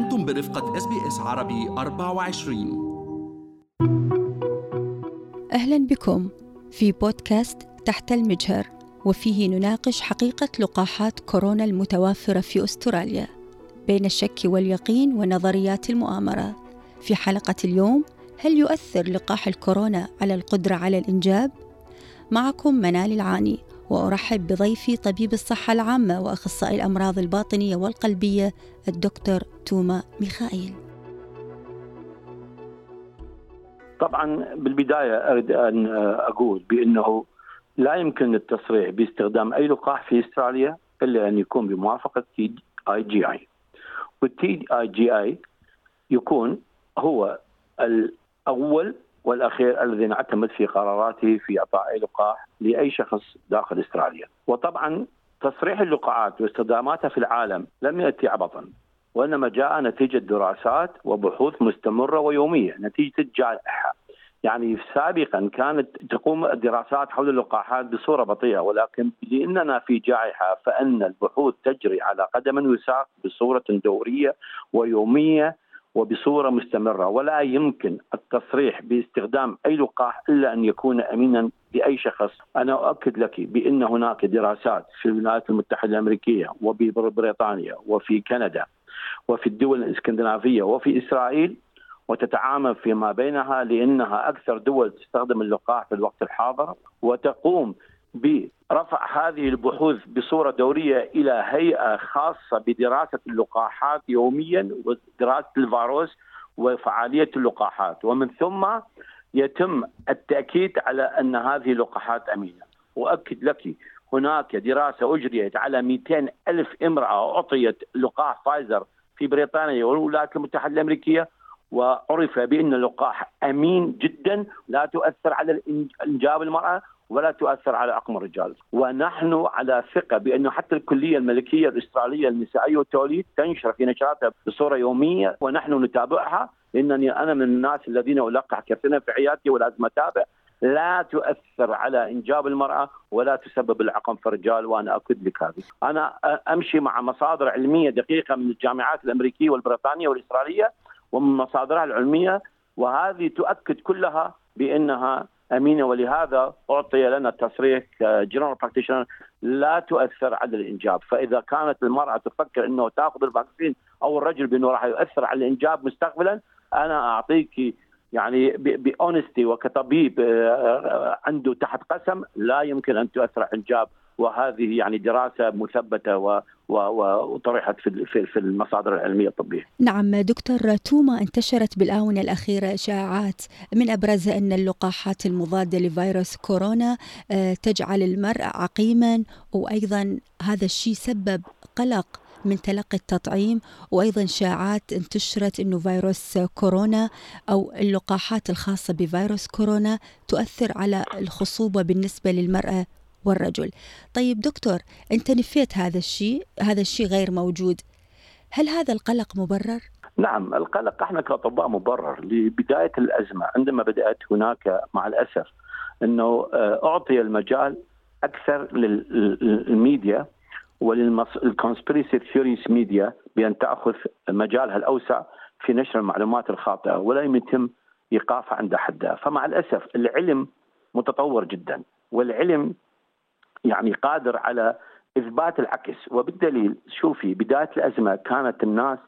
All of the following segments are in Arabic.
أنتم برفقة SBS عربي 24 أهلا بكم في بودكاست تحت المجهر وفيه نناقش حقيقة لقاحات كورونا المتوافرة في أستراليا بين الشك واليقين ونظريات المؤامرة. في حلقة اليوم هل يؤثر لقاح الكورونا على القدرة على الإنجاب؟ معكم منال العاني. وأرحب بضيفي طبيب الصحة العامة وأخصائي الأمراض الباطنية والقلبية الدكتور توما ميخائيل. طبعا بالبداية أريد أن أقول بأنه لا يمكن التصريح باستخدام أي لقاح في أستراليا إلا أن يكون بموافقة تي اي جي اي والتي اي جي اي يكون هو الأول والأخير الذي نعتمد في قراراته في إعطاء لقاح لأي شخص داخل أستراليا، وطبعا تصريح اللقاحات واستخداماتها في العالم لم يأتي عبثا وإنما جاء نتيجة دراسات وبحوث مستمرة ويومية نتيجة الجائحه. يعني سابقا كانت تقوم الدراسات حول اللقاحات بصورة بطيئة ولكن لأننا في جائحة فإن البحوث تجري على قدم وساق بصورة دورية ويومية وبصورة مستمرة. ولا يمكن التصريح باستخدام أي لقاح إلا أن يكون امينا لاي شخص، أنا أؤكد لك بأن هناك دراسات في الولايات المتحدة الأمريكية وبريطانيا وفي كندا وفي الدول الإسكندنافية وفي إسرائيل وتتعامل فيما بينها لأنها أكثر دول تستخدم اللقاح في الوقت الحاضر وتقوم برفع هذه البحوث بصورة دورية إلى هيئة خاصة بدراسة اللقاحات يوميا ودراسة الفيروس وفعالية اللقاحات. ومن ثم يتم التأكيد على أن هذه اللقاحات أمينة. واكد لك هناك دراسة أجريت على 200 ألف امرأة أعطيت لقاح فايزر في بريطانيا والولايات المتحدة الأمريكية وعرف بأن اللقاح أمين جدا لا تؤثر على انجاب المرأة ولا تؤثر على عقم الرجال. ونحن على ثقة بأنه حتى الكلية الملكية الأسترالية النسائية والتوليد تنشر في نشراتها بصورة يومية ونحن نتابعها. لأنني أنا من الناس الذين ألقح كثيرا في عيادتي ولازم أتابع. لا تؤثر على إنجاب المرأة ولا تسبب العقم في الرجال وأنا أكد لك هذه. أنا أمشي مع مصادر علمية دقيقة من الجامعات الأمريكية والبريطانية والإسرائيلية ومن مصادرها العلمية وهذه تؤكد كلها بأنها أمينة ولهذا أعطي لنا تصريح general practitioner لا تؤثر على الإنجاب، فإذا كانت المرأة تفكر إنه تأخذ ال vaccine أو الرجل بأنه راح يؤثر على الإنجاب مستقبلا أنا أعطيك يعني باونستي وكطبيب عنده تحت قسم لا يمكن أن تؤثر على الإنجاب. وهذه يعني دراسة مثبتة و وطرحت في في المصادر العلمية الطبية. نعم دكتور توما انتشرت بالآونة الأخيرة إشاعات من ابرزها أن اللقاحات المضادة لفيروس كورونا تجعل المرء عقيما وأيضا هذا الشيء سبب قلق من تلقي التطعيم وأيضا شائعات انتشرت إنه فيروس كورونا أو اللقاحات الخاصة بفيروس كورونا تؤثر على الخصوبة بالنسبة للمرأة والرجل. طيب دكتور أنت نفيت هذا الشيء؟ هذا الشيء غير موجود. هل هذا القلق مبرر؟ نعم القلق إحنا كأطباء مبرر لبداية الأزمة. عندما بدأت هناك مع الأسف إنه أعطي المجال أكثر لل media ولل conspiracy theories media بأن تأخذ مجالها الأوسع في نشر المعلومات الخاطئة ولا يتم إيقافها عند حدها، فمع الأسف العلم متطور جدا والعلم يعني قادر على إثبات العكس. وبالدليل شوفي بداية الأزمة كانت الناس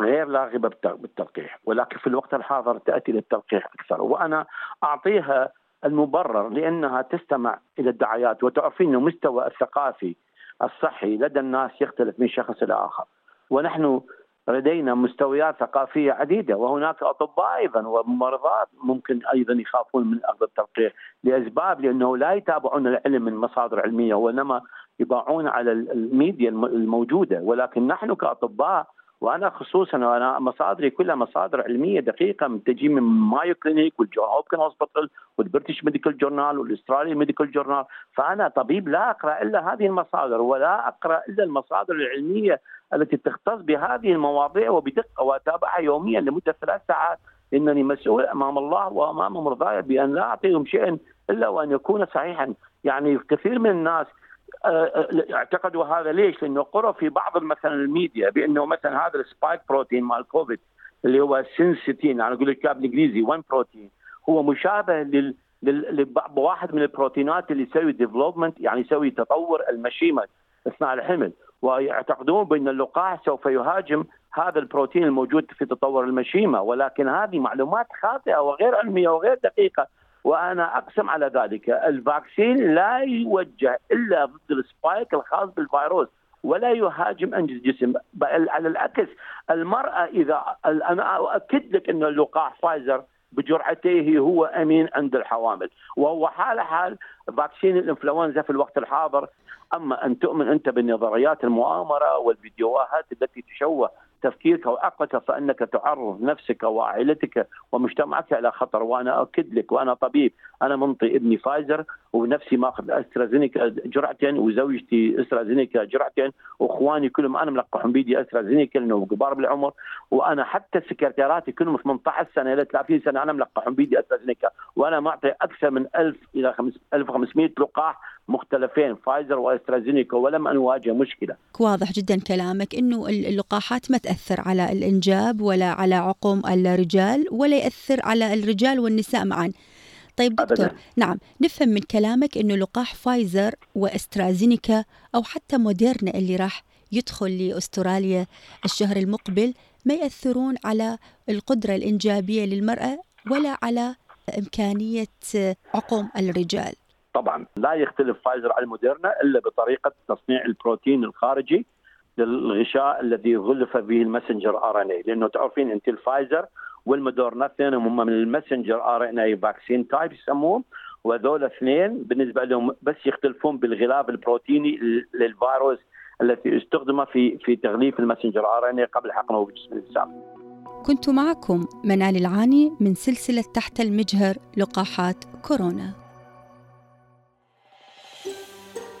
غير راغبه بالتلقيح. ولكن في الوقت الحاضر تأتي للتلقيح أكثر. وأنا أعطيها المبرر لأنها تستمع إلى الدعايات وتعرفين إنه مستوى الثقافي الصحي لدى الناس يختلف من شخص إلى آخر. ونحن لدينا مستويات ثقافية عديدة وهناك أطباء أيضا وممرضات ممكن أيضا يخافون من أخذ التلقيح لأسباب لأنه لا يتابعون العلم من مصادر علمية وإنما يتابعون على الميديا الموجودة. ولكن نحن كأطباء وأنا خصوصا وأنا مصادري كلها مصادر علمية دقيقة تجي من Mayo Clinic وال Johns Hopkins Hospital وال British Medical Journal وال Australian Medical Journal. فأنا طبيب لا أقرأ إلا هذه المصادر ولا أقرأ إلا المصادر العلمية التي تختص بهذه المواضيع وبدقة واتابعها يوميا لمدة ثلاث ساعات. إنني مسؤول أمام الله وأمام مرضاي بأن لا أعطيهم شيئا إلا وأن يكون صحيحا. يعني كثير من الناس اعتقدوا هذا ليش؟ لأنه قرأ في بعض مثلا الميديا بأنه مثلا هذا ال spike protein مال كوفيد اللي هو syncytin أنا أقول لك بالإنجليزي 1 بروتين هو مشابه لل لواحد من البروتينات اللي يسوي development يعني يسوي تطور المشيمة أثناء الحمل. ويعتقدون بأن اللقاح سوف يهاجم هذا البروتين الموجود في تطور المشيمة. ولكن هذه معلومات خاطئة وغير علمية وغير دقيقة وأنا أقسم على ذلك. ال vaccine لا يوجه إلا ضد ال spike الخاص بالفيروس ولا يهاجم أنسجة الجسم. بل على العكس المرأة إذا أنا أؤكد لك أن اللقاح فايزر بجرعتيه هو أمين عند الحوامل. وهو حال حال vaccine الإنفلونزا في الوقت الحاضر. أما أن تؤمن أنت بنظريات المؤامرة والفيديوهات التي تشوه تفكيرك وعقلك فإنك تعرض نفسك وعائلتك ومجتمعك إلى خطر. وأنا أؤكد لك وأنا طبيب أنا منطي ابني فايزر ونفسي ماخذ أسترازينيكا جرعتين وزوجتي أسترازينيكا جرعتين وإخواني كلهم أنا ملقحهم بيدي أسترازينيكا لأنه كبار بالعمر. وأنا حتى سكرتيراتي كلهم 18 سنة إلى 30 سنة أنا ملقحهم بيدي أسترازينيكا. وأنا معطي أكثر من 1000 إلى 1500 لقاح مختلفين فايزر وأسترازينيكا ولم ان اواجه مشكلة. واضح جدا كلامك إنه اللقاحات ما تأثر على الإنجاب ولا على عقم الرجال ولا يأثر على الرجال والنساء معا. طيب دكتور أبداً. نعم نفهم من كلامك إنه لقاح فايزر وأسترازينيكا أو حتى موديرنا اللي راح يدخل لأستراليا الشهر المقبل ما يأثرون على القدرة الإنجابية للمرأة ولا على إمكانية عقم الرجال. طبعا لا يختلف فايزر عن موديرنا إلا بطريقة تصنيع البروتين الخارجي للغشاء الذي غلف به ال messenger RNA لأنه تعرفين أنت الفايزر والموديرنا اثنينهم هم من ال messenger RNA vaccine type يسموهم وهذول اثنين بالنسبة لهم بس يختلفون بالغلاف البروتيني للفيروس التي استخدم في في تغليف ال messenger RNA قبل حقنه بجسم الإنسان. كنت معكم منال العاني من سلسلة تحت المجهر لقاحات كورونا.